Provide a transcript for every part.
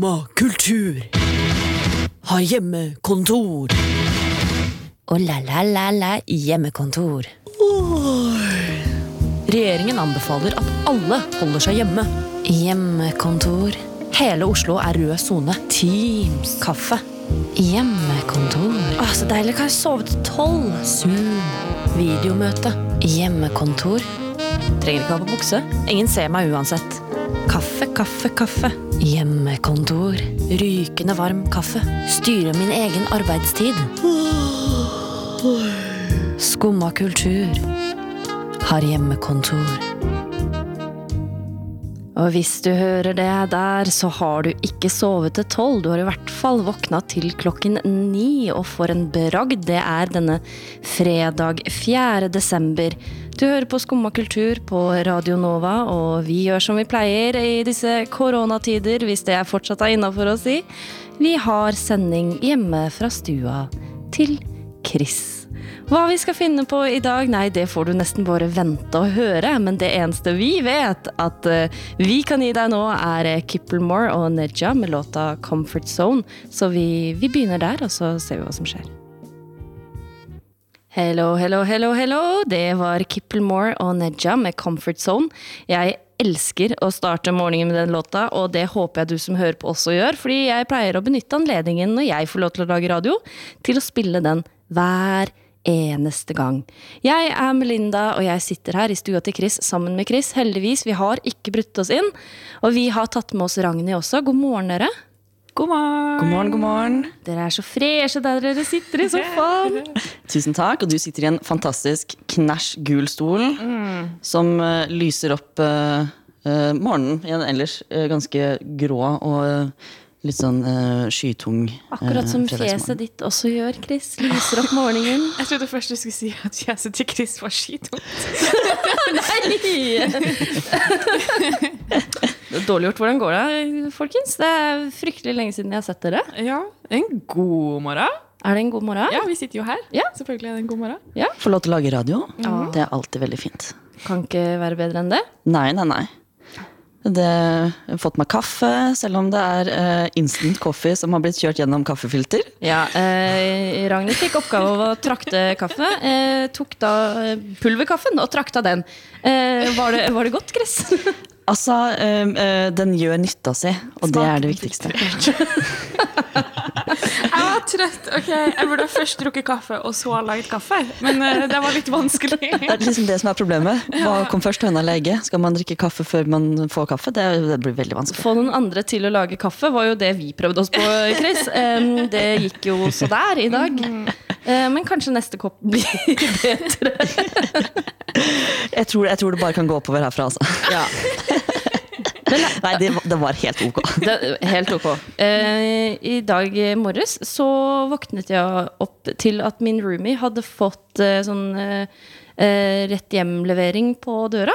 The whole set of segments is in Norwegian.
Skumma kultur. Har hjemmekontor. Og la-la-la-la hjemmekontor. Regjeringen anbefaler at alle holder seg hjemme. Hjemmekontor. Hele Oslo er rød sone. Teams. Kaffe. Hjemmekontor. Åh, så deilig. Kan jeg sove til tolv? Zoom. Videomøte. Hjemmekontor. Trenger ikke ha på bukse. Ingen ser meg uansett. Kaffe, kaffe, kaffe. Hjemmekontor. Rykende varm kaffe. Styre min egen arbeidstid. Skumma kultur. Har hjemmekontor. Og hvis du hører det der, så har du ikke sovet til tolv. Du har i hvert fall våkna til klokken ni, og for en bragd det er denne fredag 4. desember. Du hører på Skumma kultur på Radio Nova, og vi gjør som vi pleier i disse koronatider, hvis det er fortsatt er innafor å si. Vi har sending hjemme fra stua til Chris. Hva vi skal finne på i dag, nei, det får du nesten bare vente og høre. Men det eneste vi vet at eh, vi kan gi deg nå, er Kippelmore Kipplemore og Neja med låta 'Comfort Zone'. Så vi, vi begynner der, og så ser vi hva som skjer. Hello, hello, hello, hello. Det var Kipplemore og Neja med 'Comfort Zone'. Jeg elsker å starte morgenen med den låta, og det håper jeg du som hører på også gjør, fordi jeg pleier å benytte anledningen når jeg får lov til å lage radio, til å spille den hver eneste gang. Jeg er Melinda, og jeg sitter her i stua til Chris sammen med Chris. Heldigvis, vi har ikke brutt oss inn. Og vi har tatt med oss Ragnhild også. God morgen, dere. God morgen. God morgen, god morgen. Dere er så freshe der dere sitter i sofaen. Tusen takk. Og du sitter i en fantastisk knæsj gul stol som uh, lyser opp uh, uh, morgenen i en ellers ganske grå og litt sånn skytung Akkurat som fjeset ditt også gjør, Chris. Lyser opp morgenen. Jeg trodde først du skulle si at fjeset til Chris var skitungt. Det er dårlig gjort. Hvordan går det, folkens? Det er fryktelig lenge siden jeg har sett dere. Ja, en god morgen. Er det en god morgen? Ja, vi sitter jo her. Ja. Selvfølgelig er det en god morgen. Få lov til å lage radio. Det er alltid veldig fint. Kan ikke være bedre enn det. Nei, nei, nei. Det, jeg har fått meg kaffe, selv om det er uh, instant coffee som har blitt kjørt gjennom kaffefilter. Ja, eh, Ragnhild fikk oppgave av å trakte kaffe. Eh, tok da eh, pulverkaffen og trakta den. Eh, var, det, var det godt, Chris? Altså, eh, eh, den gjør nytta si, og det er det viktigste. Jeg var trøtt. ok, Jeg burde først drukket kaffe og så laget kaffe. Men eh, det var litt vanskelig. Det er liksom det som er problemet. Hva kom først, høna eller egget? Skal man drikke kaffe før man får kaffe? Det, det blir veldig vanskelig. Få noen andre til å lage kaffe var jo det vi prøvde oss på, Chris. Um, det gikk jo så der i dag. Uh, men kanskje neste kopp blir bedre. Jeg tror, jeg tror det bare kan gå oppover herfra, altså. Ja. Nei, det, det var helt ok. Det, helt ok. Eh, I dag morges så våknet jeg opp til at min roomie hadde fått eh, sånn eh, eh, rett hjem-levering på døra.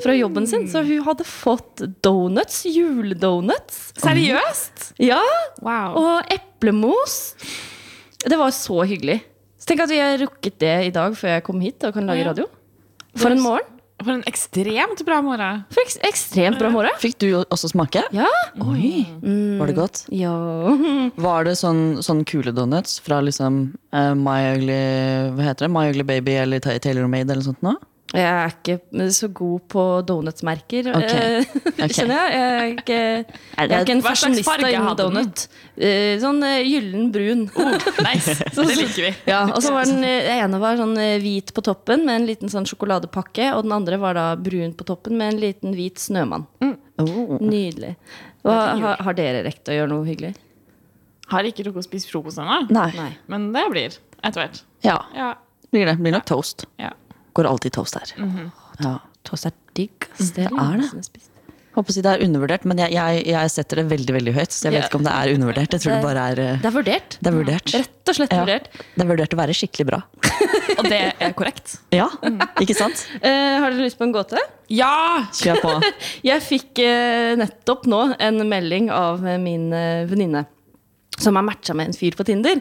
Fra jobben sin. Så hun hadde fått donuts. Juledonuts. Seriøst? Ja, Wow. Og eplemos. Det var så hyggelig. Så tenk at vi har rukket det i dag før jeg kom hit og kan lage radio. For en morgen. For en ekstremt bra morgen. For ek ekstremt bra morgen. Fikk du også smake? Ja. Oi, Var det godt? ja. Var det sånn, sånn kule donuts fra liksom uh, My Ugly Hva heter det? My Ugly Baby eller Ta- Taylor Made eller noe sånt nå? Jeg er ikke så god på donutsmerker, Ok. okay. kjenner jeg. Jeg er ikke, jeg er ikke en fasjonista innen donut. Eh, Sånn eh, gyllen brun. Nice. Det liker vi. Ja, og så var den eh, ene var sånn eh, hvit på toppen med en liten sånn sjokoladepakke, og den andre var da brun på toppen med en liten hvit snømann. Oh. Nydelig. Hva, har, har dere rekt å gjøre noe hyggelig? Har ikke rukket å spise frokost ennå, men det blir etter hvert. Ja, Ja. blir det. Blir nok toast. ja. Går alltid toast her. ja. Toast er digg. Det er det. jeg. Håper å si det er undervurdert, men jeg, jeg, jeg setter det veldig veldig høyt. Så jeg vet Ja. ikke om det er undervurdert. Jeg tror det bare er eh, Det er vurdert. Det er vurdert. Rett og slett Ja. vurdert. Det er vurdert å være skikkelig bra. Og det er korrekt. Ja, ikke sant? Uh, har dere lyst på en gåte? Ja! Kjør på. Jeg fikk uh, nettopp nå en melding av min uh, venninne som har matcha med en fyr på Tinder.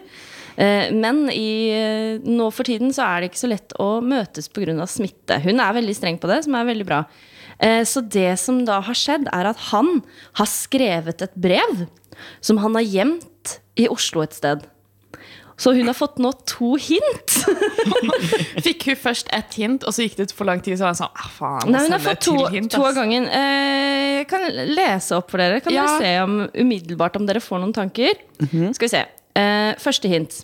Eh, men i, eh, nå for tiden så er det ikke så lett å møtes pga. smitte. Hun er veldig streng på det, som er veldig bra. Eh, Så det som da har skjedd, er at han har skrevet et brev som han har gjemt i Oslo et sted. Så hun har fått nå to hint. Fikk hun først ett hint, og så gikk det for lang tid, så var hun sånn ah, faen, Nei, hun har fått to, hint, to av gangen. Eh, Jeg kan lese opp for dere. Kan Ja. dere se om, umiddelbart om dere får noen tanker? Skal vi se. Eh, første hint.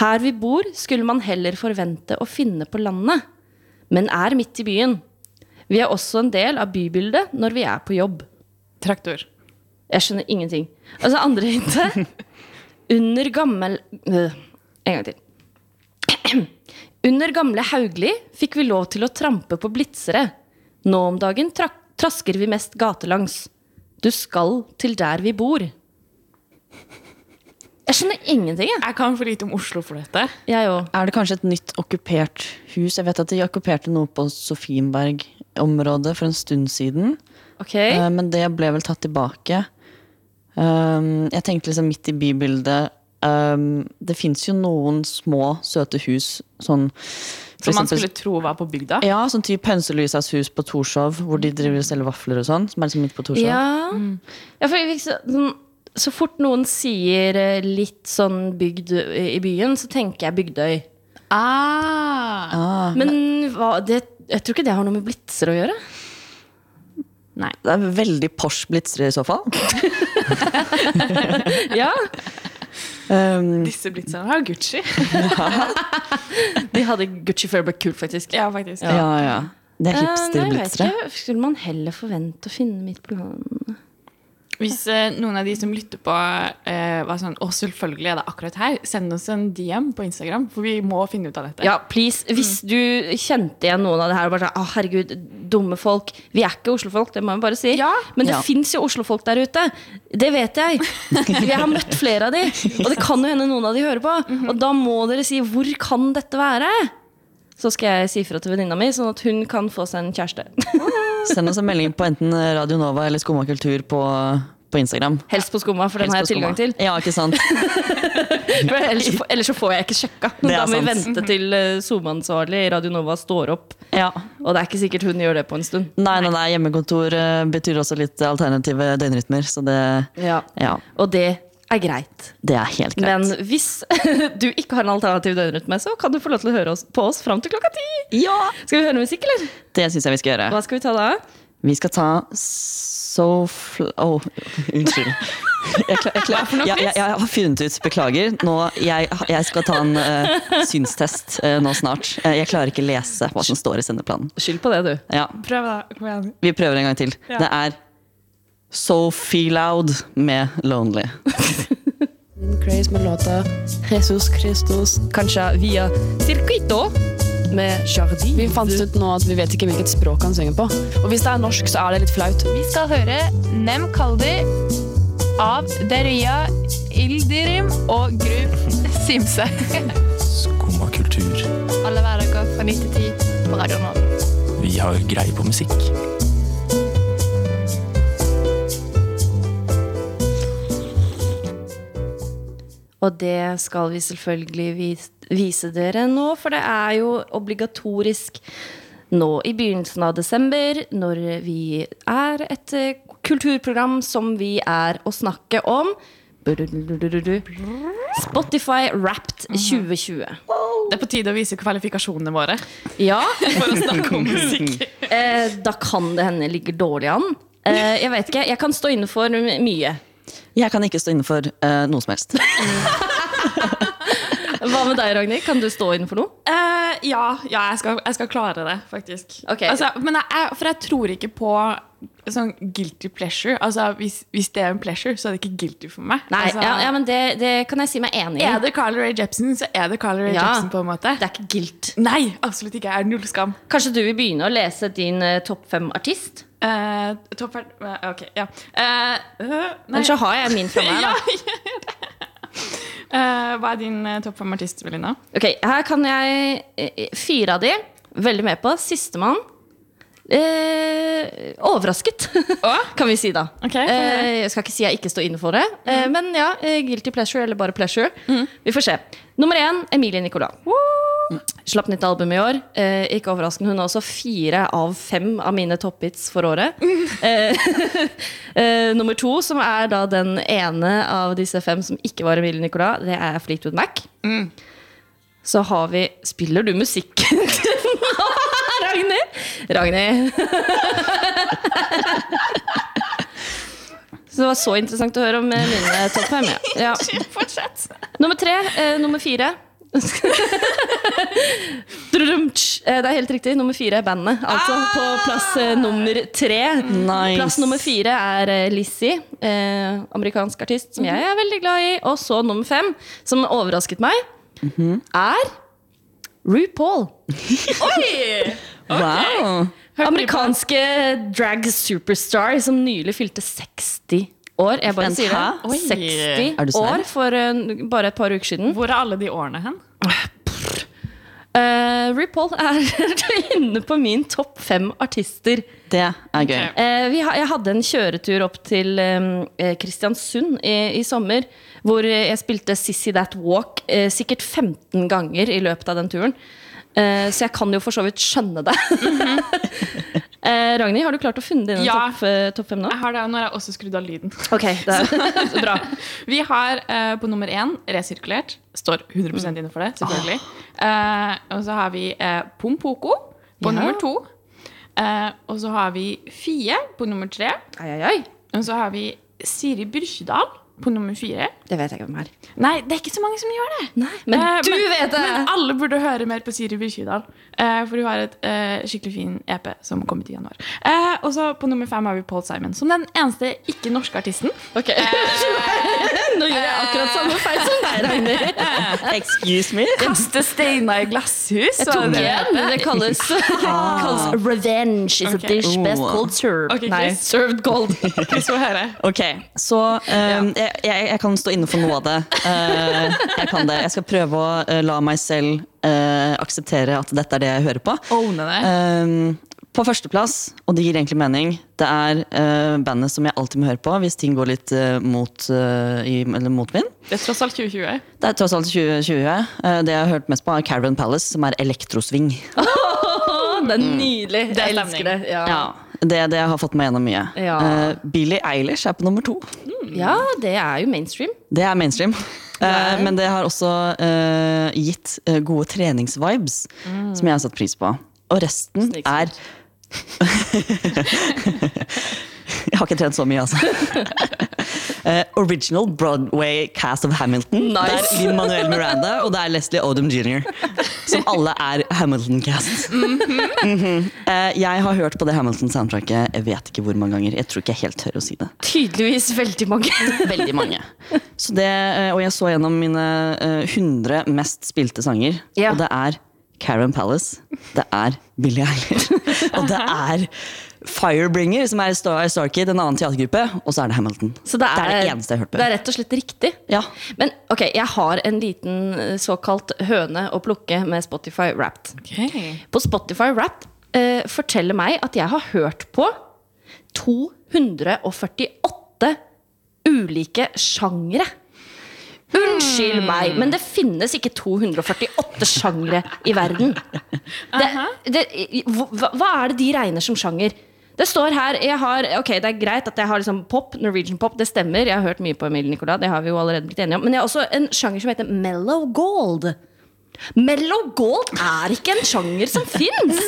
Her vi bor, skulle man heller forvente å finne på landet, men er midt i byen. Vi er også en del av bybildet når vi er på jobb. Traktor. Jeg skjønner ingenting. Altså, andre hintet Under gammel øh, En gang til. Under gamle Haugli fikk vi lov til å trampe på blitsere. Nå om dagen tra trasker vi mest gatelangs. Du skal til der vi bor. Jeg skjønner ingenting, jeg. Jeg kan for lite om Oslo for dette. Er det kanskje et nytt okkupert hus? Jeg vet at de okkuperte noe på Sofienberg-området for en stund siden. Okay. Eh, Men det ble vel tatt tilbake. Um, jeg tenkte liksom midt i bybildet um, Det fins jo noen små, søte hus sånn Som man eksempel- skulle tro var på bygda. Ja, sånn type Hønselysas hus på Torshov, hvor de driver og selger vafler og sånn. Som er liksom midt på Torshov. Ja. ja for jeg- fikk sånn, så fort noen sier eh, litt sånn bygd i byen, så tenker jeg Bygdøy. Ah. Men hva, det, jeg tror ikke det har noe med blitzer å gjøre. Nei. Det er veldig Porsche blitzere i så fall. Ja, Um, Disse blitzerne har Gucci. De hadde Gucci før det ble kult, faktisk. ja, faktisk. ja, ja. Det er Eh, nei, jeg vet ikke. Skulle man heller forvente å finne midt på landet? Hvis eh, noen av de som lytter på, eh, var sånn Å, selvfølgelig er det akkurat her. Send oss en DM på Instagram, for vi må finne ut av dette. Ja, please. Hvis du kjente igjen noen av det her og bare sånn Å, herregud, dumme folk. Vi er ikke Oslo-folk, det må jeg bare si. Ja. Men det Ja. fins jo Oslo-folk der ute. Det vet jeg. Jeg har møtt flere av de. Og det kan jo hende noen av de hører på. Og da må dere si hvor kan dette være? Så skal jeg si fra til venninna mi, sånn at hun kan få seg en kjæreste. Send oss en melding på enten Radio Nova eller Skumma kultur på, på Instagram. Helst på skumma, for den har jeg tilgang til. Ja, ikke sant? Ellers, så ellers så får jeg ikke sjekka. Da må vi vente til eh, SoMe-ansvarlig i Radio Nova står opp. Ja. Og det er ikke sikkert hun gjør det på en stund. Nei, nei, nei, hjemmekontor eh, betyr også litt alternative døgnrytmer, så det Ja. Ja, Og det er greit. det er helt greit. Men hvis du ikke har en alternativ døgnrytme, så kan du få lov til å høre oss, på oss fram til klokka ti. ja! Skal vi høre musikk, eller? Det syns jeg vi skal gjøre. Hva skal vi ta da? Vi skal ta So fl... Å, unnskyld. Jeg, klar, jeg, klar, jeg, jeg, jeg har funnet ut, beklager. Nå, jeg, jeg skal ta en uh, synstest uh, nå snart. Eh, jeg klarer ikke lese hva som står i sendeplanen. Skyld på det, du. Ja, Prøv, da. Kom igjen. vi prøver en gang til. Ja. Det er Sophie Loud med Lonely. Craze med låta Jesus Christus. Kanskje via Circuito med Jardi. Vi fant ut nå at vi vet ikke hvilket språk han synger på. Og hvis det er norsk, så er det litt flaut. Vi skal høre Nem Kaldi av Deria Ildirim og Grub Simse. Skumma kultur. Alle hverdager fra 9 til 10 på Radio Nå Vi har greie på musikk. Og det skal vi selvfølgelig vise dere nå, for det er jo obligatorisk nå i begynnelsen av desember, når vi er et eh, kulturprogram som vi er å snakke om. Spotify Wrapped 2020. Det er på tide å vise kvalifikasjonene våre Ja, for å snakke om musikk. eh, da kan det hende ligger dårlig an. Eh, jeg vet ikke, jeg kan stå inne for mye. Jeg kan ikke stå inne for eh, noe som helst. Hva med deg, Ragnhild? Kan du stå innenfor noe? Uh, ja, ja jeg, skal, jeg skal klare det, faktisk. Okay. Altså, men jeg, jeg, for jeg tror ikke på sånn guilty pleasure. Altså, hvis, hvis det er en pleasure, så er det ikke guilty for meg. Nei, altså, ja, ja, men det, det kan jeg si meg enig i. Er det Carl Ray Jepsen, så er det Carl Ray Ja. Jepsen, på en måte. Det er ikke guilt. Nei, absolutt ikke. Jeg er null skam. Kanskje du vil begynne å lese din uh, topp fem-artist? Uh, Toppfart ferd- eh, Ok, ja. Uh. Ellers så har jeg min fra meg. Da. Eh, hva er din uh, topp fem artist, Velina? Ok, Her kan jeg eh, fire av de. Veldig med på. Sistemann. Eh, overrasket, kan vi si da. Okay, eh, jeg skal ikke si jeg ikke står inne for det, eh, men ja, eh, guilty pleasure eller bare pleasure. Vi får se. Nummer én Emilie Nicolas. Slapp nytt album i år. Eh, ikke overraskende, hun har også fire av fem av mine topphits for året. Eh, eh, nummer to, som er da den ene av disse fem som ikke var Emilie Nicolas, det er Fleetwood Mac. Så har vi Spiller du musikk? Ragnhild? Ragnhild. Så det var så interessant å høre om eh, mine topp fem. Ja. Ja. Nummer tre. Eh, nummer fire. Eh, det er helt riktig. Nummer fire er bandet. Altså på plass eh, nummer tre. Nice. Plass nummer fire er eh, Lizzie, eh, amerikansk artist som jeg er veldig glad i. Og så nummer fem, som overrasket meg, er RuPaul. Wow. Amerikanske drag superstar som nylig fylte 60 år. Jeg bare Vent, sier det. Oi. 60 Er du serr? år for uh, bare et par uker siden. Hvor er alle de årene hen? Uh, RuPaul er inne på min topp fem artister. Det er gøy. Eh, vi ha, jeg hadde en kjøretur opp til eh, Kristiansund i, i sommer. Hvor jeg spilte Sissy That Walk uh, sikkert 15 ganger i løpet av den turen. Eh, så jeg kan jo for så vidt skjønne det. eh, Ragnhild, har du klart å funne dine Ja. topp eh, topp fem nå? Jeg har det, nå har jeg også skrudd av lyden. Ok, det er så bra. Vi har eh, på nummer én resirkulert. Står 100% inne for det, selvfølgelig. Eh, og så har vi eh, Pompoko på Ja. nummer to. Eh, og så har vi Fie på nummer tre. Ai, ai, ai. Og så har vi Siri Byrkjedal på nummer fire. Det vet jeg ikke hvem er. Nei, det er ikke så mange som gjør det. Nei, men Eh, du vet det! Men alle burde høre mer på Siri Byrkjedal. Eh, for hun har et eh, skikkelig fin EP som kom ut i januar. Eh, og så på nummer fem har vi Paul Simon, som den eneste ikke-norske artisten. Ok. Nå gjør jeg akkurat samme feil som deg, Ragnhild. Excuse me? Kaste steiner i glasshus. Jeg tok det igjen. Det kalles, kalles Revenge is okay. a dish best cold served. Okay, Nei, served cold. Høre. Ok, så um, jeg, jeg, jeg kan stå inne for noe av det. Uh, jeg kan det. Jeg skal prøve å uh, la meg selv uh, akseptere at dette er det jeg hører på. Oh. Eh, på førsteplass, og det gir egentlig mening, det er uh, bandet som jeg alltid må høre på hvis ting går litt uh, mot, uh, i, eller motvind. Det er tross alt 2020. Det er tross alt 2020. Uh, det jeg har hørt mest på, er Caravan Palace, som er elektrosving. Det er nydelig. Det er jeg elsker det. Ja. Ja, det, det har fått meg gjennom mye. Ja. Uh, Billie Eilish er på nummer to. ja, det er jo mainstream. Det er mainstream. Uh, men det har også uh, gitt gode treningsvibes, som jeg har satt pris på. Og resten Snikskryt. er Jeg har ikke trent så mye, altså. Uh, original Broadway cast of Hamilton. Nice. Det er Lin Manuel Miranda og det er Leslie Odom jr. Som alle er Hamilton-cast. Mhm. Eh, jeg har hørt på det Hamilton-soundtracket jeg vet ikke hvor mange ganger. Jeg tror ikke jeg helt tør å si det. Tydeligvis veldig mange. Veldig mange. Så det, uh, og jeg så gjennom mine eh, 100 mest spilte sanger, yeah. og det er Karen Palace, det er Billie Eilish, og det er Firebringer, som er Star Starkid, en annen teatergruppe, og så er det Hamilton. Så det er, det eneste jeg har hørt på. Det er rett og slett riktig. Ja. Men ok, jeg har en liten eh, såkalt høne å plukke med Spotify Wrapped. På Spotify Wrapped eh, forteller meg at jeg har hørt på 248 ulike sjangre. Unnskyld meg, men det finnes ikke 248 sjangre i verden. Det, det, hva, hva er det de regner som sjanger? Det står her har, Ok, det er greit at jeg har liksom pop, Norwegian pop, det stemmer. Jeg har hørt mye på Emilie Nicolas, det har vi jo allerede blitt enige om. Men jeg har også en sjanger som heter mellow gold. Mellow gold er ikke en sjanger som fins!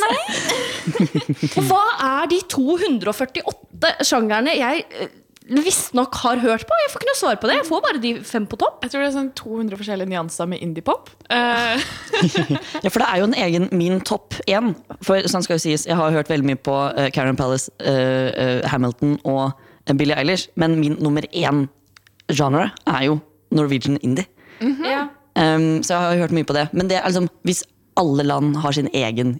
Og hva er de 248 sjangerne jeg eh, visstnok har hørt på? Jeg får ikke noe svar på det. Jeg får bare de fem på topp. Jeg tror det er sånn 200 forskjellige nyanser med indiepop. Uh, Ja, for det er jo en egen min topp én. For sånn skal jo sies, jeg har hørt veldig mye på uh, Karen Palace, uh, eh, Hamilton og Billie Eilish, men min nummer én genre er jo Norwegian indie. Ja. Um, så jeg har hørt mye på det. Men det er liksom, hvis alle land har sin egen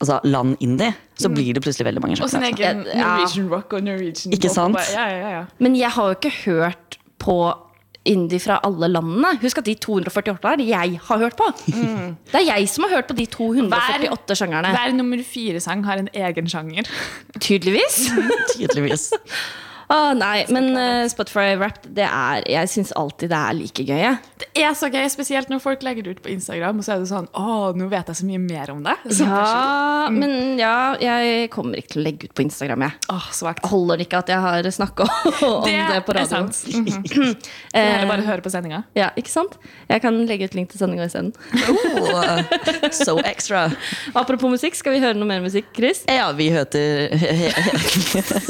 altså land indie, så blir det plutselig veldig mange og sin egen Ja. Norwegian rock og Norwegian Ikke sant? Ja, ja, ja. Men jeg har jo ikke hørt på indie fra alle landene. Husk at de 248 er det jeg har hørt på. Det er jeg som har hørt på de 248 sjangerne. Hver nummer fire-sang har en egen sjanger. Tydeligvis. Tydeligvis. Ah, nei, men uh, Spotify Wrapped, det er Jeg syns alltid det er like gøy. Det er så gøy, spesielt når folk legger det ut på Instagram, og så er det sånn Å, nå vet jeg så mye mer om det. Så, Ja, men ja, jeg kommer ikke til å legge ut på Instagram, jeg. Åh, svagt. Holder det ikke at jeg har snakka om det, Det på er radio? sant. Mhm. Eller bare høre på sendinga. Ja, ikke sant? Jeg kan legge ut link til sendinga isteden. Oh, so extra. Apropos musikk, skal vi høre noe mer musikk, Chris? Ja, vi heter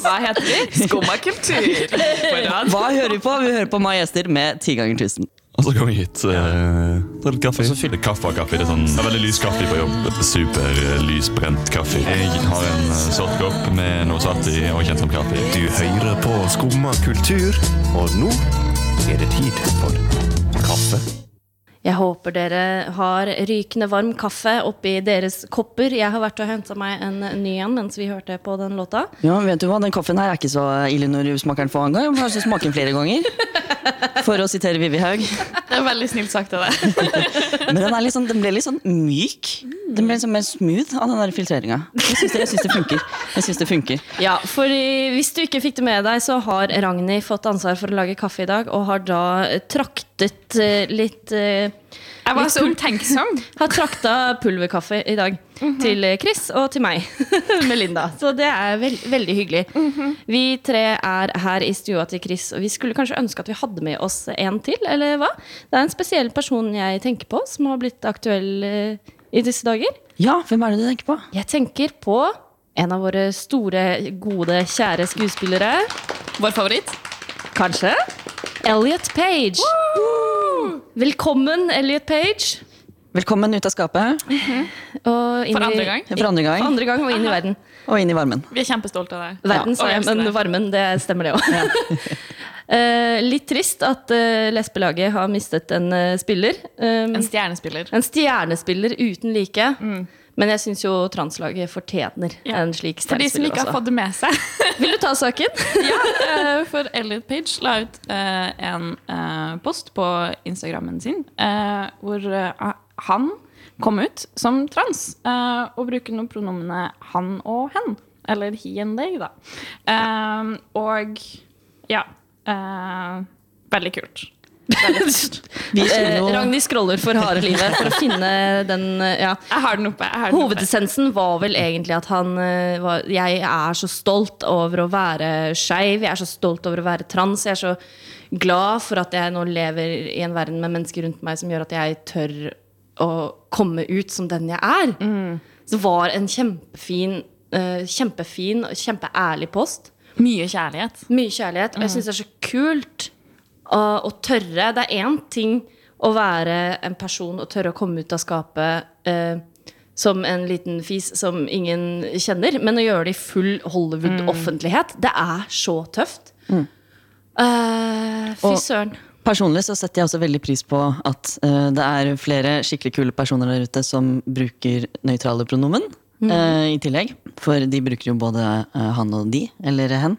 Hva heter vi? Skumma kultur. Hva hører vi på? Vi hører på Mai Ester med Ti ganger tusen. Og så kommer vi hit, eh, tar litt kaffe. så fyller kaffe og kaffe. Det er, sånn, det er veldig lys kaffe på jobb. Super eh, lysbrent kaffe. Jeg har en eh, sort kopp med noe salt i og kjent som kaffe. Du hører på Skumma kultur, og nå er det tid for kaffe. Jeg håper dere har rykende varm kaffe oppi deres kopper. Jeg har vært og henta meg en ny en mens vi hørte på den låta. Ja, vet du hva? Den kaffen her er ikke så ille når du smaker den for annen gang. Kanskje smake den flere ganger. For å sitere Vivi Haug. Det er veldig snilt sagt av deg. Men den, sånn, den ble litt sånn myk. Den ble liksom mer smooth av den der filtreringa. Jeg syns det, det funker. Jeg synes det funker. Ja, for hvis du ikke fikk det med deg, så har Ragnhild fått ansvar for å lage kaffe i dag, og har da traktet eh, litt eh, Jeg var så omtenksom. Har trakta pulverkaffe i dag til eh, Chris og til meg, Melinda. Så det er veld veldig hyggelig. Vi tre er her i stua til Chris, og vi skulle kanskje ønske at vi hadde med oss en til, eller hva? Det er en spesiell person jeg tenker på, som har blitt aktuell eh, i disse dager. Ja, hvem er det du tenker på? Jeg tenker på en av våre store, gode, kjære skuespillere. Vår favoritt. Kanskje? Elliot Page. Velkommen, Elliot Page. Velkommen ut av skapet. Og inn For andre i- gang? For andre gang. For andre gang og inn i verden. Og inn i varmen. Vi er kjempestolte av deg. Verden, Ja, sa jeg, men varmen, det stemmer det òg. Eh, litt trist at uh, Lesbelaget har mistet en eh, spiller. Um, En stjernespiller. en stjernespiller uten like. Men jeg syns jo translaget fortjener Ja. en slik For de som stjernespiller ikke har fått det med seg. Vil du ta saken? ja, eh, for Elliot Page la ut eh, en eh, post på Instagrammen sin hvor han kom ut som trans og bruker noen pronomene han og hen. Eller he and they, da. Og ja. veldig kult. Eh, Ragnhild scroller for harde livet for å finne den eh, ja. Jeg har den oppe. Jeg har den oppe. Var vel egentlig at han eh, var Jeg er så stolt over å være skeiv, jeg er så stolt over å være trans. Jeg er så glad for at jeg nå lever i en verden med mennesker rundt meg som gjør at jeg tør å komme ut som den jeg er. Så det var en kjempefin, kjempefin og kjempeærlig post. Mye kjærlighet. Mye kjærlighet. Og jeg syns det er så kult å, å tørre. Det er én ting å være en person og tørre å komme ut av skapet eh, som en liten fis som ingen kjenner, men å gjøre det i full Hollywood-offentlighet, det er så tøft. Eh, fy søren. Personlig så setter jeg også veldig pris på at uh, det er flere skikkelig kule personer der ute som bruker nøytrale pronomen eh, i tillegg. For de bruker jo både han og de, eller hen.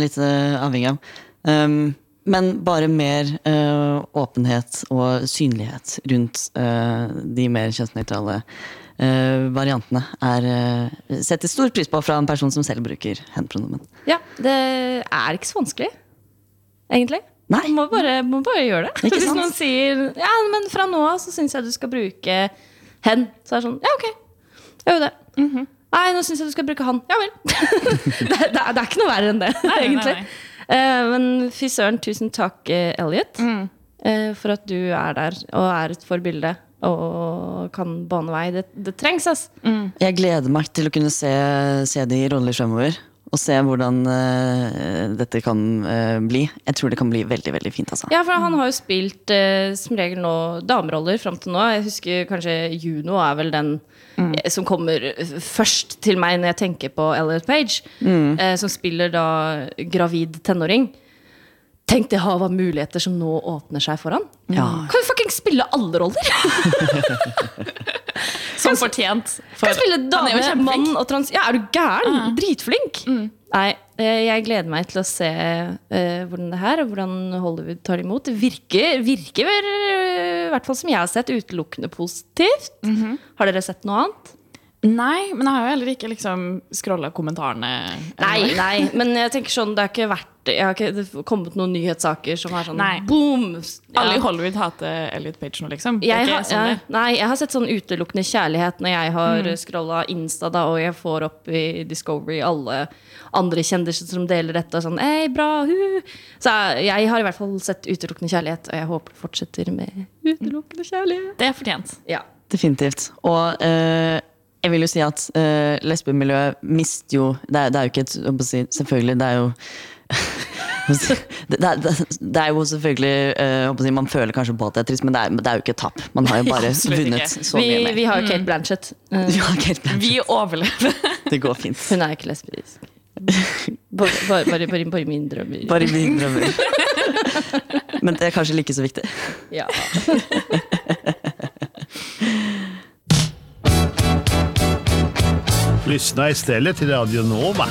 litt avhengig av. Um, men bare mer uh, åpenhet og synlighet rundt uh, de mer kjønnsnøytrale uh, variantene er uh, setter stor pris på fra en person som selv bruker hen-pronomen. Ja, det er ikke så vanskelig, egentlig. Nei. Man må bare, må bare gjøre det. Ikke Hvis noen sier ja, men fra nå av så syns jeg du skal bruke hen, så er det sånn ja, ok, gjør jo det. Mhm. Nei, nå syns jeg du skal bruke han. Ja vel. det, er- det, det er ikke noe verre enn det, nei, egentlig. nei. Eh, men fy søren, tusen takk, eh, Elliot, Mm. eh, for at du er der og er et forbilde og kan bane vei. Det, det trengs, ass. Jeg gleder meg til å kunne se, se de roller fremover. Og se hvordan uh, dette kan uh, bli. Jeg tror det kan bli veldig veldig fint. altså. Ja, for han har jo spilt uh, som regel nå dameroller fram til nå. Jeg husker kanskje Juno er vel den eh, som kommer først til meg når jeg tenker på Elliot Page. Eh, som spiller da gravid tenåring. Tenk det hva muligheter som nå åpner seg for han. Ja. Kan jo fucking spille alle roller! Som fortjent. For Kan spille dame, mann og trans... Ja, er du gæren? Dritflink! Nei, eh, jeg gleder meg til å se uh, hvordan det her, og hvordan Hollywood tar imot. Det virker, virker eh, i hvert fall som jeg har sett, utelukkende positivt. Har dere sett noe annet? Nei, men jeg har jo heller ikke liksom scrolla kommentarene. Nei, nei, men jeg tenker sånn, det har ikke vært Jeg har ikke det har kommet noen nyhetssaker som er sånn Nei. boom! Alle i Hollywood hater Elliot Page nå, liksom. Jeg ikke har, sånn ja, nei, jeg har sett sånn utelukkende kjærlighet når jeg har mm. scrolla Insta, da, og jeg får opp i Discovery alle andre kjendiser som deler dette. Og sånn, Hei, bra, hu. Så jeg, jeg har i hvert fall sett utelukkende kjærlighet, og jeg håper det fortsetter med utelukkende kjærlighet. Det er fortjent. Ja. Definitivt. Og eh, jeg vil jo si at eh, lesbemiljøet mister jo det er, det er jo ikke et si, Selvfølgelig, det er jo det, det, det er jo selvfølgelig eh, Man føler kanskje på at det er trist, men det er, det er jo ikke et tap. Man har jo bare ja, vunnet ikke. så mye Vi, mer. vi har jo Kate Blanchett. Ja, Kate Blanchett. Vi overlever. Det går fint. Hun er ikke lesbisk. Bare, bare, bare, bare, bare min drømmer. Bare i mine drømmer. Men det er kanskje like så viktig. Ja. Lyssna istället till Radio Nova.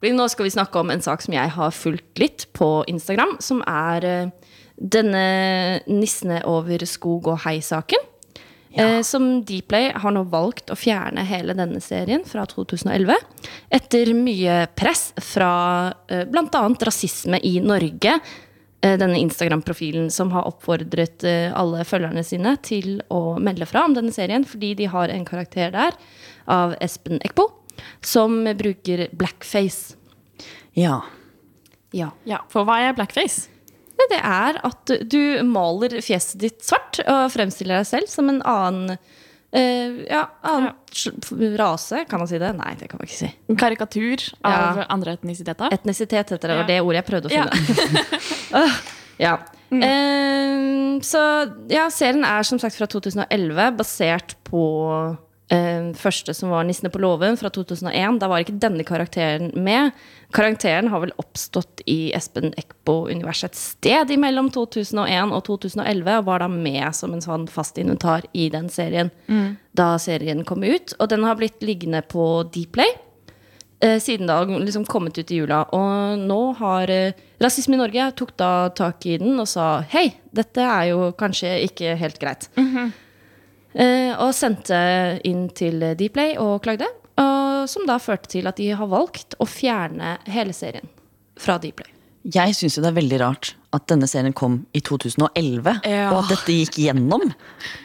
Nå skal vi snakke om en sak som jeg har fulgt litt på Instagram, som er eh, denne nissene over skog og hei-saken. Ja. som Dplay har nå valgt å fjerne hele denne serien fra 2011. Etter mye press fra eh, bl.a. rasisme i Norge. Eh, denne Instagram-profilen som har oppfordret eh, alle følgerne sine til å melde fra om denne serien, fordi de har en karakter der av Espen Eckbo som bruker blackface. Ja. Ja. Ja, for hva er blackface? Det er at du maler fjeset ditt svart og fremstiller deg selv som en annen Uh, ja, annen ja. rase, kan man si det? Nei, det kan man ikke si. En karikatur av Ja. andre etnisiteter? Etnisitet heter det, Ja. var det ordet jeg prøvde å Ja. finne. ja. ja. Uh, så ja, serien er som sagt fra 2011, basert på første som var 'Nissene på låven' fra 2001. Da var ikke denne karakteren med. Karakteren har vel oppstått i Espen Eckbo-universet et sted imellom 2001 og 2011, og var da med som en sånn fast inventar i den serien da serien kom ut. Og den har blitt liggende på Dplay eh, siden da liksom kommet ut i jula. Og nå har eh, Rasisme i Norge tok da tak i den og sa hei, dette er jo kanskje ikke helt greit. eh, og sendte inn til Dplay og klagde. Og, som da førte til at de har valgt å fjerne hele serien fra Dplay. Jeg syns jo det er veldig rart at denne serien kom i 2011, Ja. og at dette gikk gjennom.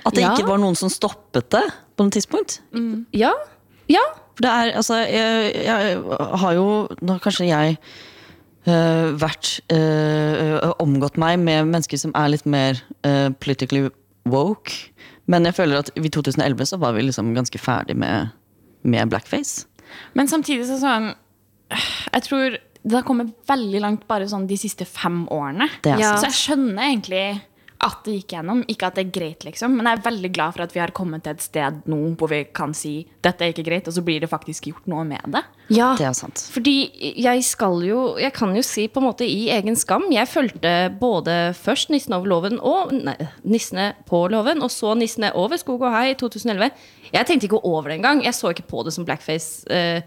At det Ja. ikke var noen som stoppet det på noe tidspunkt. Ja, ja. For det er, altså, jeg, jeg har jo Nå kanskje jeg øh, vært øh, omgått meg med mennesker som er litt mer øh, politically woke. Men jeg føler at i 2011 så var vi liksom ganske ferdig med, med blackface. Men samtidig så sånn Jeg tror det har kommet veldig langt bare sånn de siste fem årene. Det Ja. Så jeg skjønner egentlig at det gikk gjennom. Ikke at det er greit, liksom. Men jeg er veldig glad for at vi har kommet til et sted nå hvor vi kan si dette er ikke greit, og så blir det faktisk gjort noe med det. ja. Det er sant. Fordi jeg skal jo Jeg kan jo si på en måte i egen skam. Jeg fulgte både først Nissene over låven og Nei, Nissene på låven, og så Nissene over skog og hei i 2011. Jeg tenkte ikke over det engang. Jeg så ikke på det som blackface eh,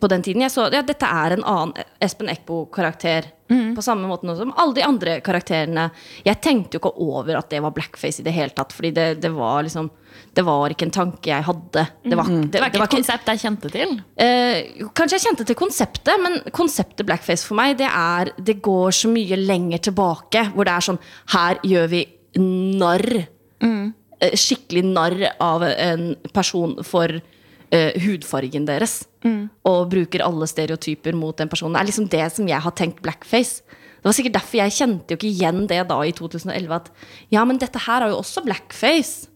på den tiden. Jeg så ja, dette er en annen Espen Eckbo-karakter. På samme måte som alle de andre karakterene. Jeg tenkte jo ikke over at det var blackface i det hele tatt. Fordi det, det var liksom Det var ikke en tanke jeg hadde. Det var, det, Det var ikke var et konsept jeg kjente til. Eh, kanskje jeg kjente til konseptet, men konseptet blackface for meg, det er Det går så mye lenger tilbake, hvor det er sånn Her gjør vi narr. Mm. skikkelig narr av en person for eh, hudfargen deres. Og bruker alle stereotyper mot den personen. Det er liksom det som jeg har tenkt blackface. Det var sikkert derfor jeg kjente jo ikke igjen det da i 2011. At ja, men dette her er jo også blackface.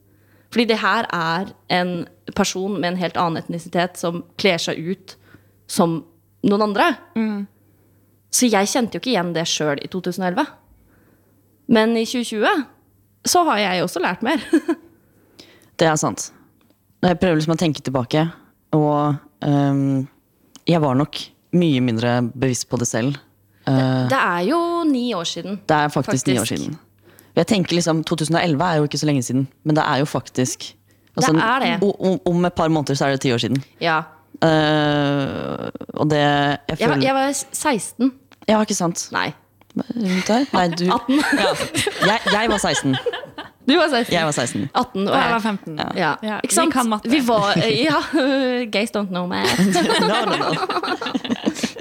Fordi det her er en person med en helt annen etnisitet som kler seg ut som noen andre. Så jeg kjente jo ikke igjen det sjøl i 2011. Men i 2020 så har jeg også lært mer. Det er sant. Jeg prøver liksom å tenke tilbake, og um, jeg var nok mye mindre bevisst på det selv. Uh, Det er jo ni år siden. det er faktisk, ni år siden. Jeg tenker liksom, 2011 er jo ikke så lenge siden, men det er jo faktisk altså, Det er det. o- o- Om et par måneder så er det ti år siden. Ja. Uh, og det Jeg Jeg var, jeg var 16. Ja, ikke sant? Nei. Nei, du 18. ja. jeg, jeg var 16. Du var 16. Jeg var 16. 18 og Og jeg var 15. Ja. Ja, Ikke vi kan matte. Vi var Ja. Gays don't know math. no, no, no.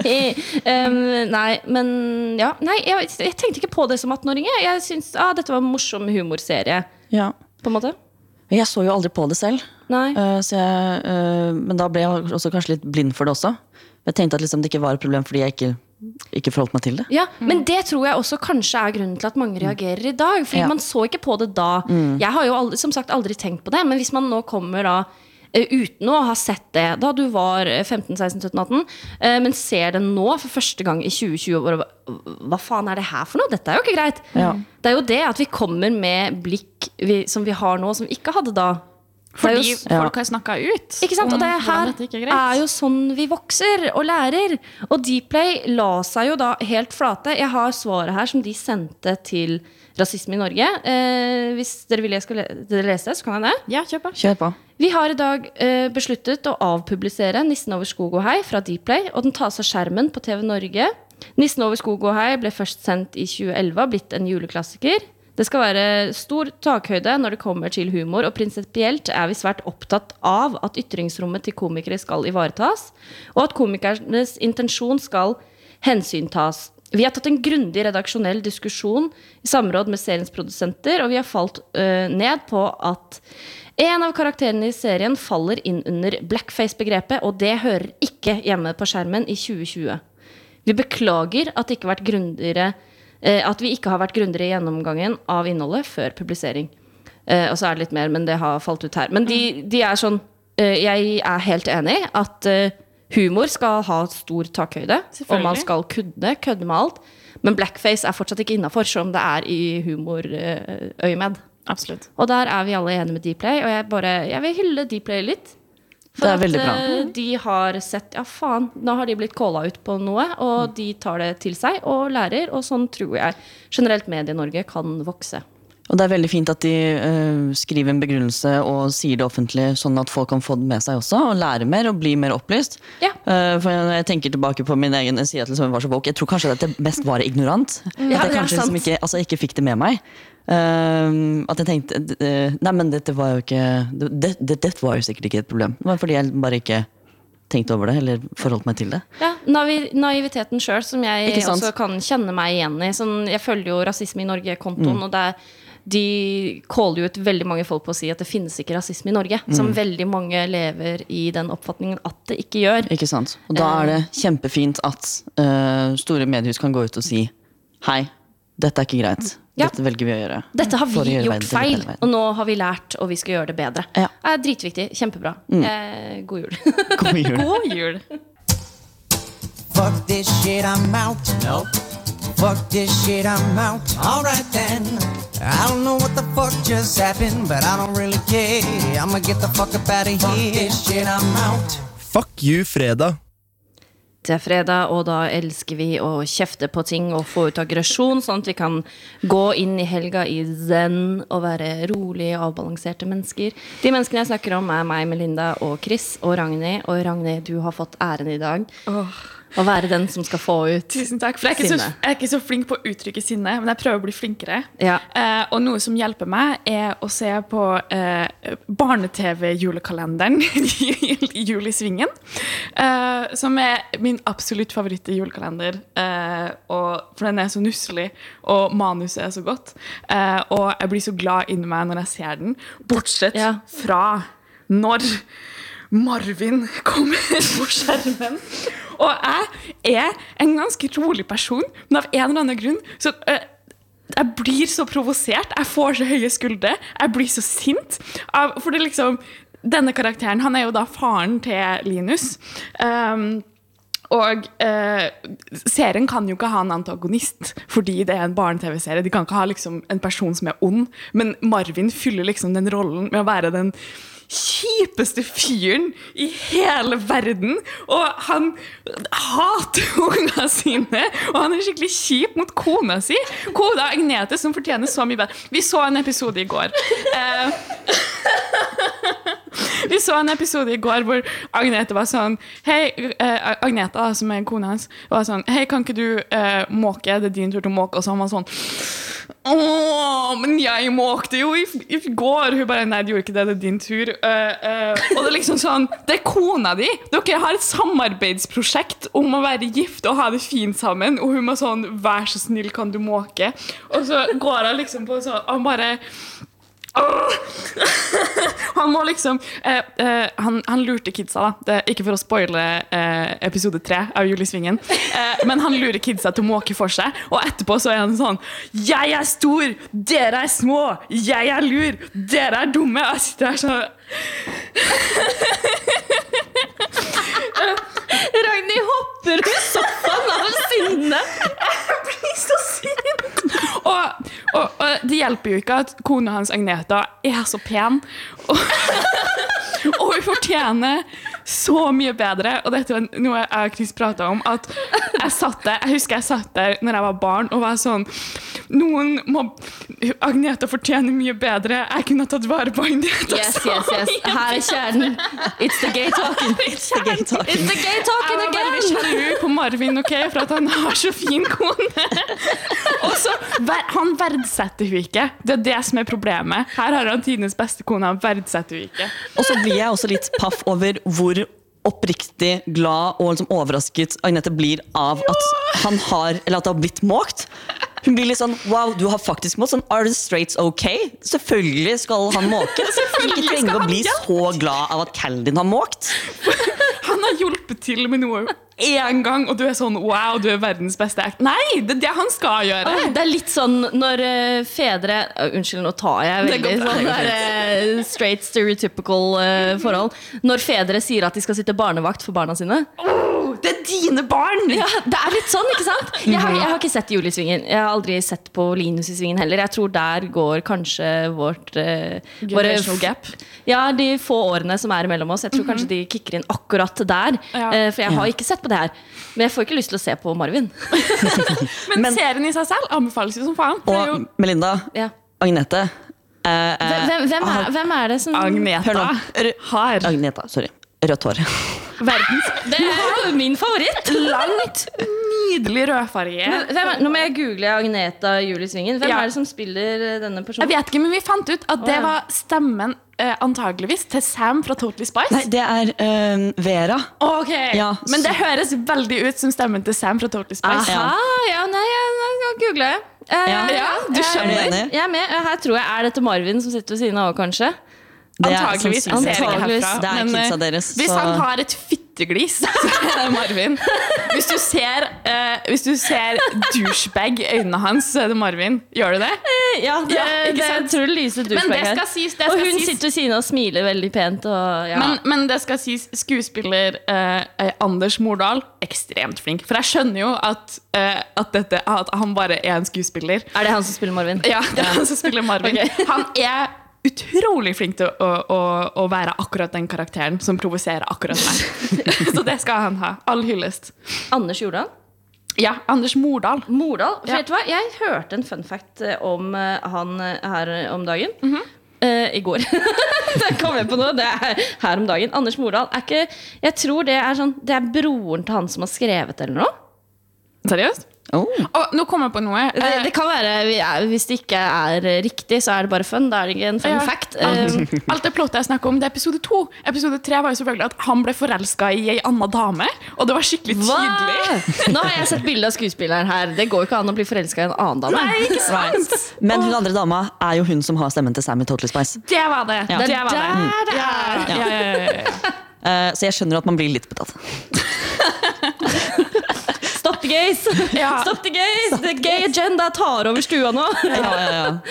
um, nei, men ja. Nei, jeg, jeg tenkte ikke på det som 18-åring. jeg. Jeg syntes ah, dette var en morsom humorserie, Ja. på en måte. Jeg så jo aldri på det selv, Nei. Uh, så jeg, uh, men da ble jeg også kanskje litt blind for det også. Jeg tenkte at liksom det ikke var et problem fordi jeg ikke, ikke forholdt meg til det. Ja, Men det tror jeg også kanskje er grunnen til at mange reagerer i dag. Fordi Ja. man så ikke på det da. Jeg har jo aldri, som sagt aldri tenkt på det, men hvis man nå kommer da eh, uten å ha sett det da du var eh, 15, 16, 17, 18, eh, men ser det nå for første gang i 2020 og Hva faen er det her for noe? Dette er jo ikke greit. Ja. Det er jo det at vi kommer med blikk vi, som vi har nå, som vi ikke hadde da. Er jo Fordi folk har snakka ut ikke sant? om Og det hvordan her er er jo sånn vi vokser og lærer. Og Dplay la seg jo da helt flate. Jeg har svaret her som de sendte til Rasisme i Norge. Eh, hvis dere vil jeg skal le dere lese det, så kan jeg det. Ja, kjør på. Kjør på. Vi har i dag eh, besluttet å avpublisere 'Nissen over skog og hei' fra Dplay, og den tas av skjermen på TV Norge. 'Nissen over skog og hei' ble først sendt i 2011 og blitt en juleklassiker. Det skal være stor takhøyde når det kommer til humor, og prinsipielt er vi svært opptatt av at ytringsrommet til komikere skal ivaretas, og at komikernes intensjon skal hensyntas. Vi har tatt en grundig redaksjonell diskusjon i samråd med seriens produsenter, og vi har falt øh, ned på at en av karakterene i serien faller inn under blackface-begrepet, og det hører ikke hjemme på skjermen i 2020. Vi beklager at, det ikke har vært grundigere, at vi ikke har vært grundigere i gjennomgangen av innholdet før publisering. Eh, og så er det litt mer, men det har falt ut her. Men de, de er sånn eh, Jeg er helt enig at eh, humor skal ha stor takhøyde. Og man skal kunne kødde med alt. Men blackface er fortsatt ikke innafor, selv om det er i humorøyemed. Absolutt. Og der er vi alle enige med Dplay, og jeg, bare, jeg vil hylle Dplay litt. For Det er veldig bra. at eh, de har sett Ja, faen, nå har de blitt calla ut på noe, og de tar det til seg og lærer, og sånn tror jeg generelt Medie-Norge kan vokse. Og det er veldig fint at de uh, skriver en begrunnelse og sier det offentlig, sånn at folk kan få det med seg også, og lære mer og bli mer opplyst. Ja. Uh, for når jeg tenker tilbake på min egen side til jeg var så woke, jeg tror kanskje at jeg mest var ignorant. Ja, at jeg kanskje liksom ikke, altså, ikke fikk det med meg. Uh, at jeg tenkte Nei, men dette var jo ikke det, det, Dette var jo sikkert ikke et problem. Det var fordi jeg bare ikke tenkte over det, eller forholdt meg til det. Ja, Naiviteten sjøl, som jeg også kan kjenne meg igjen i. Sånn, jeg følger jo Rasisme i Norge-kontoen, Mm. og det er, de caller ut veldig mange folk på å si at det finnes ikke rasisme i Norge. Som Mm. veldig mange lever i den oppfatningen at det ikke gjør. Ikke sant? Og da er det kjempefint at uh, store mediehus kan gå ut og si hei, dette er ikke greit. Ja. Dette velger vi å gjøre. Dette har vi gjort verden feil, og nå har vi lært, og vi skal gjøre det bedre. Ja. Mm. Det er dritviktig. Kjempebra. Eh, god jul. God jul. God jul. Fuck this shit, I'm out. Nope. Fuck this shit, I'm out. Alright then. I don't know what the fuck just happened, but I don't really care. I'ma get the fuck up out of here. Fuck this shit, I'm out. Fuck you, fredag. Det er fredag, og da elsker vi å kjefte på ting og få ut aggresjon, sånn at vi kan gå inn i helga i zen og være rolige og avbalanserte mennesker. De menneskene jeg snakker om, er meg, Melinda og Chris og Ragnhild. Og Ragnhild, du har fått æren i dag. Å være den som skal få ut Tusen takk. For jeg er, så, jeg er ikke så flink på å uttrykke sinne, men jeg prøver å bli flinkere. Ja. Eh, og noe som hjelper meg, er å se på eh, barne-TV-julekalenderen Jul i Svingen. Eh, som er min absolutt favoritt i julekalender. Eh, og- for den er så nusselig, og manuset er så godt. Eh, og jeg blir så glad inni meg når jeg ser den. Bortsett Ja. fra når Marvin kommer på skjermen. Og jeg er en ganske rolig person, men av en eller annen grunn så øh, jeg blir så provosert. Jeg får så høye skuldre. Jeg blir så sint. Av- For det liksom Denne karakteren han er jo da faren til Linus. Um, og eh, serien kan jo ikke ha en antagonist fordi det er en barne-TV-serie. De kan ikke ha liksom en person som er ond, men Marvin fyller liksom den rollen med å være den kjipeste fyren i hele verden. Og han hater ungene sine, og han er skikkelig kjip mot kona si. Kona Agnete, som fortjener så mye bedre. Vi så en episode i går. Eh, vi så en episode i går hvor Agnete var sånn Hei, eh, Agnete, som er kona hans, var sånn Hei, kan ikke du eh, måke? Det er din tur til å måke. Og så han var sånn Åh, men jeg måkte jo i, i går. Hun bare Nei, det gjorde ikke det, det er din tur. Uh, uh, og det er liksom sånn Det er kona di! Dere har et samarbeidsprosjekt om å være gift og ha det fint sammen. Og hun må sånn Vær så snill, kan du måke? Og så går hun liksom på sånn han bare Han må liksom eh, eh, han, han lurte kidsa, da. Det, ikke for å spoile eh, episode tre av Julisvingen. Eh, men han lurer kidsa til å måke for seg, og etterpå så er han sånn Jeg er stor, dere er små. Jeg er lur, dere er dumme. Jeg sitter her sånn Ragnhild hopper i sofaen av sinne. Jeg blir så sint! Og, og, og det hjelper jo ikke at kona hans Agneta er så pen. Og, og hun fortjener så mye bedre. Og dette var noe jeg og Chris prata om. At jeg satt der, jeg husker jeg satt der når jeg var barn og var sånn Noen må Agneta fortjener mye bedre. Jeg kunne tatt vare på Agneta. Yes, yes, yes. Her er kjernen. It's the gay talking. It's the gay talking. It's the gay Jeg var veldig again. sjalu på Marvin ok, for at han har så fin kone. Han verdsetter hun ikke. Det er det som er problemet. Her har han tidenes beste kone, han verdsetter hun ikke. Og så blir jeg også litt paff over hvor oppriktig glad og liksom overrasket Agnete blir av at han har, eller at det har blitt måkt. Hun blir litt sånn Wow, du har faktisk måkt. Sånn, Are the straights ok? Selvfølgelig skal han måke. Ikke trenger å bli så glad av at Caldin har måkt. Han har hjulpet til med noe én gang, og du er sånn Wow, du er verdens beste act. Nei, det er det han skal gjøre. Det er litt sånn når uh, fedre uh, Unnskyld, nå tar jeg veldig går bra. sånn der, uh, straight stereotypical forhold. Når fedre sier at de skal sitte barnevakt for barna sine. Oh, dine barn! Ja, Det er litt sånn, ikke sant? Jeg har, jeg har ikke sett Julie i Svingen. Jeg har aldri sett på Linus i Svingen heller. Jeg tror der går kanskje vårt eh, våre- gap. Ja, de få årene som er mellom oss. Jeg tror kanskje de kicker inn akkurat der. Ja. Eh, for jeg har ikke sett på det her. Men jeg får ikke lyst til å se på Marvin. Men, Men- serien i seg selv anbefales jo som faen. det er Og Melinda, Ja. Agnete eh, eh, Hvem, hvem, er, hvem er det som Agneta Hør nå. Har Agneta, sorry. Rødt hår. verdens Det er jo min favoritt! langt, nydelig rødfarge. Men nå må jeg google Agneta Julie Svingen. Hvem Ja. er det som spiller denne personen? Jeg vet ikke, men vi fant ut at det var stemmen eh, antageligvis til Sam fra Totally Spice. Nei, det er eh, Vera. Ok, Ja, Men det høres veldig ut som stemmen til Sam fra Totally Spice. Aha, ja, nei, jeg, jeg, jeg googler. Eh, Ja. Ja, du skjønner. Jeg er med. Eh, Her tror jeg er dette Marvin som sitter ved siden av òg, kanskje. Det er Antageligvis. Antageligvis. Det er men, kidsa deres. deres, Hvis han har et fitteglis, så Marvin. Hvis du ser, uh, hvis du ser douchebag i øynene hans, så er det Marvin. Gjør du det? Ja, det, Ja, det, jeg tror det lyser douchebag her. sies. Og hun sies. sitter ved siden og smiler veldig pent. Og, ja. Men, men det skal sies, skuespiller eh, eh, Anders Mordal ekstremt flink. For jeg skjønner jo at, uh, at, dette, at han bare er en skuespiller. er det han som spiller Marvin? Ja, det er han som spiller Marvin. okay. Han er utrolig flink til å, å, å være akkurat den karakteren som provoserer akkurat meg. Så det skal han ha. All hyllest. Anders Jordal? Ja, Anders Mordal. Mordal. For Ja. vet du hva? Jeg hørte en fun fact eh, om eh, han eh, her om dagen. Mm -hmm. Uh, I går. det kom jeg på nå. Det er her om dagen. Anders Mordal er ikke Jeg tror det er sånn Det er broren til han som har skrevet eller noe. Seriøst? Oh. Og nå kom jeg på noe. Det, Eh, det kan være Hvis det ikke er eh, riktig, så er det bare fun. Da er det ikke en fun Ja. fact. Eh, Alt det plottet jeg snakker om, det er episode to. Episode tre var jo selvfølgelig at han ble forelska i ei anna dame. Og det var skikkelig tydelig. Nå har jeg sett bilde av skuespilleren her. Det går jo ikke an å bli forelska i en annen dame. Nei, ikke sant? Men hun andre dama er jo hun som har stemmen til Sam i Totally Spice. Det var det. Det Det er var det. der det Ja, er. ja, ja, ja, ja. Eh, så jeg skjønner at man blir litt betatt. Stop the gays! Ja. Stop the gays! The gay agenda tar over stua nå. Ja, ja, ja.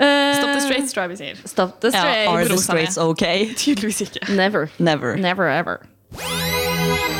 Eh, Stop the straight, tror jeg vi sier. Stop the ja are the straights ok? Tydeligvis ikke. Never. Never. Never ever.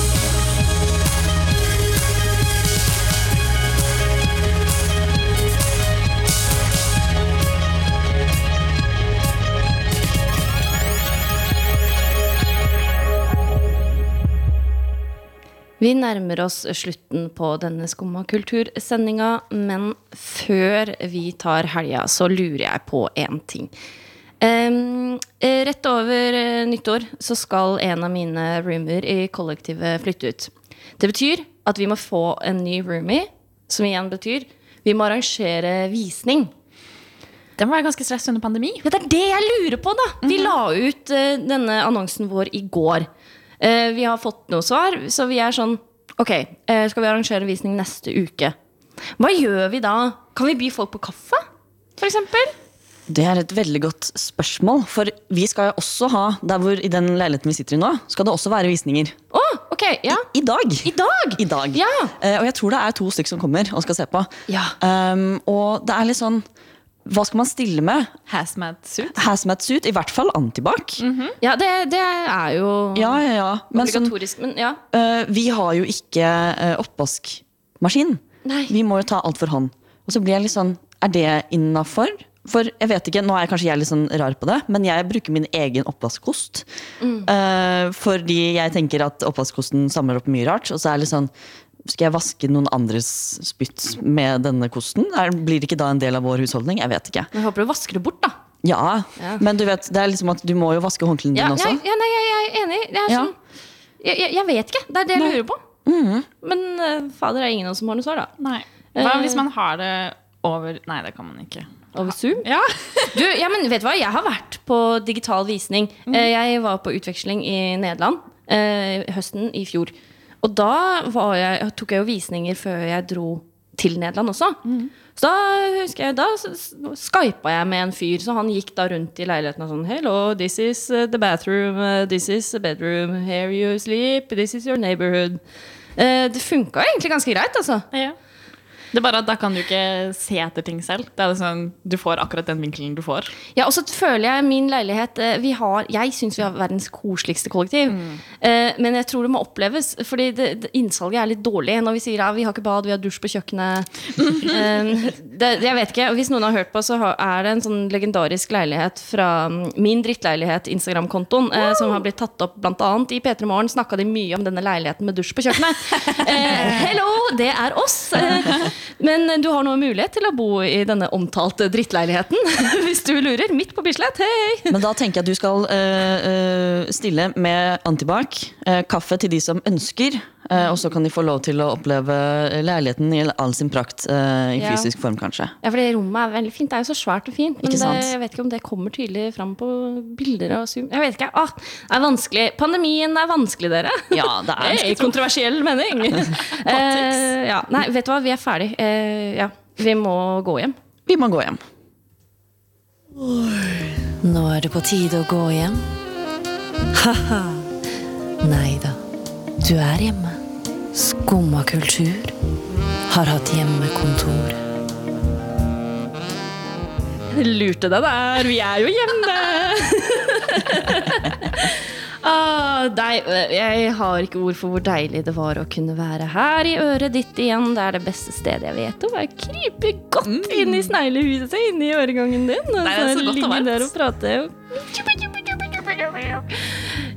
Vi nærmer oss slutten på denne Skumma kultursendinga, men før vi tar helga, så lurer jeg på én ting. Eh, rett over eh, nyttår så skal en av mine roomer i kollektivet flytte ut. Det betyr at vi må få en ny roomie, som igjen betyr vi må arrangere visning. Det må være ganske stress under pandemi. Ja, det er det jeg lurer på, da! Vi la ut uh, denne annonsen vår i går. Eh, vi har fått noe svar, så vi er sånn Ok, eh, skal vi arrangere visning neste uke? Hva gjør vi da? Kan vi by folk på kaffe? Eksempel? Det er et veldig godt spørsmål. For vi skal jo også ha, der hvor i den leiligheten vi sitter i nå, skal det også være visninger. Å, ok, ja. I dag. I dag? I dag. Ja. Eh, og jeg tror det er to stykker som kommer og skal se på. Ja. Um, og det er litt sånn Hva skal man stille med? Hazmat suit. Hazmat suit, i hvert fall antibac. Ja, det, det er jo Ja, ja, ja. Men sånn, obligatorisk. Men ja. Uh, vi har jo ikke uh, oppvaskmaskin. Nei. Vi må jo ta alt for hånd. Og så blir jeg litt sånn Er det innafor? For jeg vet ikke, Nå er kanskje jeg litt sånn rar på det, men jeg bruker min egen oppvaskkost. Eh, fordi jeg tenker at oppvaskkosten samler opp mye rart. Og så er det litt sånn Skal jeg vaske noen andres spytt med denne kosten? Er, blir det ikke da en del av vår husholdning? Jeg vet ikke. Men jeg håper du vasker det bort, da. Ja, Ja. men du vet, det er liksom at du må jo vaske håndklærne Ja, dine også. ja, nei, jeg, jeg er enig. Det er Ja. sånn, jeg, jeg, jeg vet ikke. Det er det jeg lurer på. Men uh, fader, det er ingen av oss som har noe svar, da. Nei. Hva Eh. hvis man har det over Nei, det kan man ikke. Over Zoom? Ja. Du, ja, men vet du hva? Jeg har vært på digital visning. Mm. Jeg var på utveksling i Nederland eh, høsten i fjor. Og da var jeg, tok jeg jo visninger før jeg dro til Nederland også. Så da husker jeg, da skypa jeg med en fyr, så han gikk da rundt i leiligheten og sånn Hello, this is uh, the bathroom, uh, this is the bedroom, here you sleep, this is your neighborhood. Eh, Det funka egentlig ganske greit, altså. Ja. Det er bare at da kan du ikke se etter ting selv. Det er sånn, du får akkurat den vinkelen du får. Ja, og så føler jeg min leilighet eh, vi har, Jeg syns vi har verdens koseligste kollektiv. Eh, men jeg tror det må oppleves, fordi det, det, innsalget er litt dårlig når vi sier ja, vi har ikke bad, vi har dusj på kjøkkenet. Eh, det, jeg vet ikke, og Hvis noen har hørt på, så er det en sånn legendarisk leilighet fra mm, min drittleilighet, Instagram-kontoen, eh, som har blitt tatt opp bl.a. i P3 Morgen. Snakka de mye om denne leiligheten med dusj på kjøkkenet. Eh, hello, det er oss! Men du har nå mulighet til å bo i denne omtalte drittleiligheten, hvis du lurer. Midt på Bislett, hei! Men da tenker jeg at du skal uh, stille med antibac, kaffe til de som ønsker, øh, og så kan de få lov til å oppleve leiligheten i all sin prakt i i Ja. fysisk form, kanskje. Ja, for det rommet er veldig fint. Det er jo så svært og fint. Men Ikke det, jeg vet ikke om det kommer tydelig fram på bilder og Zoom. Jeg vet ikke. Ah, det er vanskelig. Pandemien er vanskelig, dere. Ja, det er vanskelig. kontroversiell mening. eh, ja. Nei, vet du hva, vi er ferdig. Eh, ja. Vi må gå hjem. Vi må gå hjem. Nå er det på tide å gå hjem. Ha-ha. Nei da, du er hjemme. Skumma kultur har hatt hjemmekontor. Lurte deg der, vi er jo hjemme! ah, dei, jeg har ikke ord for hvor deilig det var å kunne være her i øret ditt igjen. Det er det beste stedet jeg vet om. Jeg kryper godt inn i sneglehuset, inn i øregangen din. Og Det er så godt og ligge varmt. der og prater.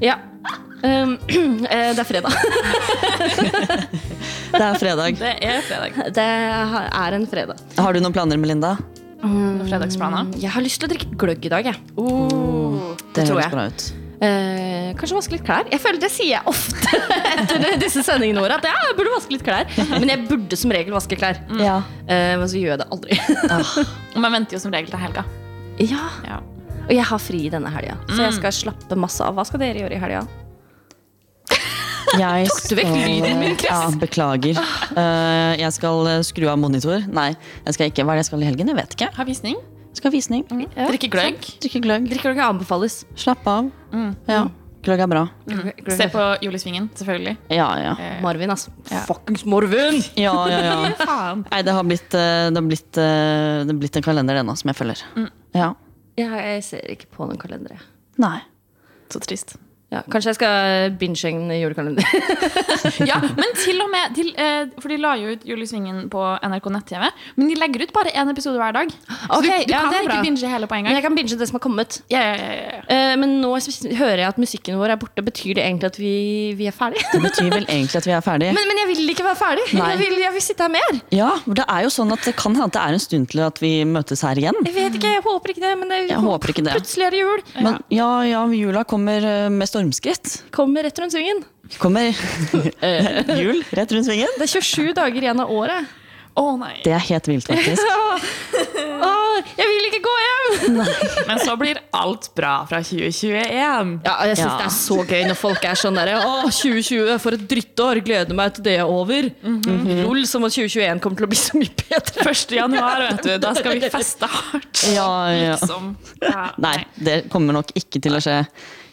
Ja. Um, eh, det er fredag. Det er fredag. Det er fredag. Det er en fredag. Har du noen planer, Melinda? Fredagsplaner. Jeg har lyst til å drikke gløgg i dag, jeg. Det tror høres jeg. bra ut. Eh, kanskje vaske litt klær. Jeg føler Det sier jeg ofte etter disse sendingene våre. At ja, jeg burde vaske litt klær. Men jeg burde som regel vaske klær. Ja. Eh, men så gjør jeg det aldri. Og man venter jo som regel til helga. ja. Ja. Og jeg har fri denne helga, så jeg skal slappe masse av. Hva skal dere gjøre i helga? Jeg Tok du vekk lyden min, Chris? Ja, beklager. Uh, jeg skal eh, skru av monitor. Nei, jeg skal ikke. Hva er det jeg skal i helgen? Jeg vet ikke. Ha visning. Skal ha visning. Ja. Drikke gløgg. Drikke gløgg. Drikke gløgg anbefales. Slapp av. Ja. Gløgg er bra. Se på Julesvingen, selvfølgelig. Ja, ja. Marvin, altså. Ja. Fuckings Marvin! Ja, ja, ja. Nei, det har blitt, eh, det har blitt, eh, det har blitt en kalender ennå som jeg følger. Ja. Ja, jeg ser ikke på noen kalender. jeg. Nei. Så trist. Ja, kanskje jeg skal binge en julekalender. Ja, men til og med til, eh, For de la jo ut Julesvingen på NRK nett-TV. Men de legger ut bare én episode hver dag. Så okay, du, du ja, kan det er ikke bra. binge hele på en gang. Men jeg kan binge det som har kommet. Ja, ja, ja, ja. Eh, men nå hører jeg at musikken vår er borte. Betyr det egentlig at vi, vi er ferdige? Det betyr vel egentlig at vi er ferdige. Men, men jeg vil ikke være ferdig. Jeg vil, jeg vil sitte her mer. Ja, for det er jo sånn at det kan hende at det er en stund til at vi møtes her igjen. Jeg vet ikke, jeg håper ikke det. Men det, Jeg håper ikke det. plutselig er det jul. Men ja, ja, jula kommer med med stormskritt. Kommer rett rundt svingen. Kommer jul rett rundt svingen. Det er 27 dager igjen av året. Å nei. Det er helt vilt, faktisk. oh, jeg vil ikke gå hjem! Men så blir alt bra fra 2021. Ja, jeg syns Ja. det er så gøy når folk er sånn derre Å, 2020, for et drittår. Gleder meg til det er over. Lol, som at 2021 kommer til å bli så mye bedre. 1. januar, vet du. Da skal vi feste hardt. Ja, ja. Liksom. Ja, Nei, det kommer nok ikke til å skje.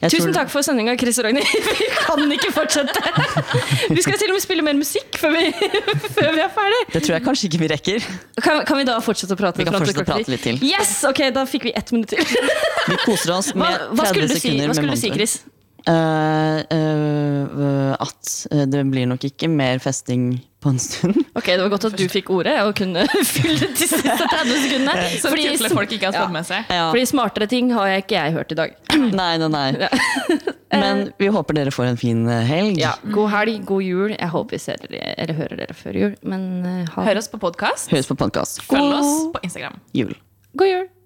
Jeg Tusen takk for sendinga, Chris og Ragnhild. Vi kan ikke fortsette. Vi skal til og med spille mer musikk før vi, før vi er ferdig. Det tror jeg kanskje ikke vi rekker. Kan, kan vi da fortsette å prate? Vi kan fortsette å prate litt til. Yes, ok, Da fikk vi ett minutt til. Vi koser oss med 30 sekunder med si, hva skulle du si Chris? Eh, uh, at eh, det blir nok ikke mer festing på en stund. Ok, Det var godt at du fikk ordet og kunne fylle de siste 30 sekundene. Så Fordi, folk ikke har fått med seg. Ja. fordi smartere ting har jeg ikke jeg hørt i dag. Nei, nei, nei. Men vi håper dere får en fin helg. Ja, God helg, god jul. Jeg håper vi ser dere, eller hører dere før jul. Men ha Hør oss. På podkast. Følg oss på Instagram. jul. god jul.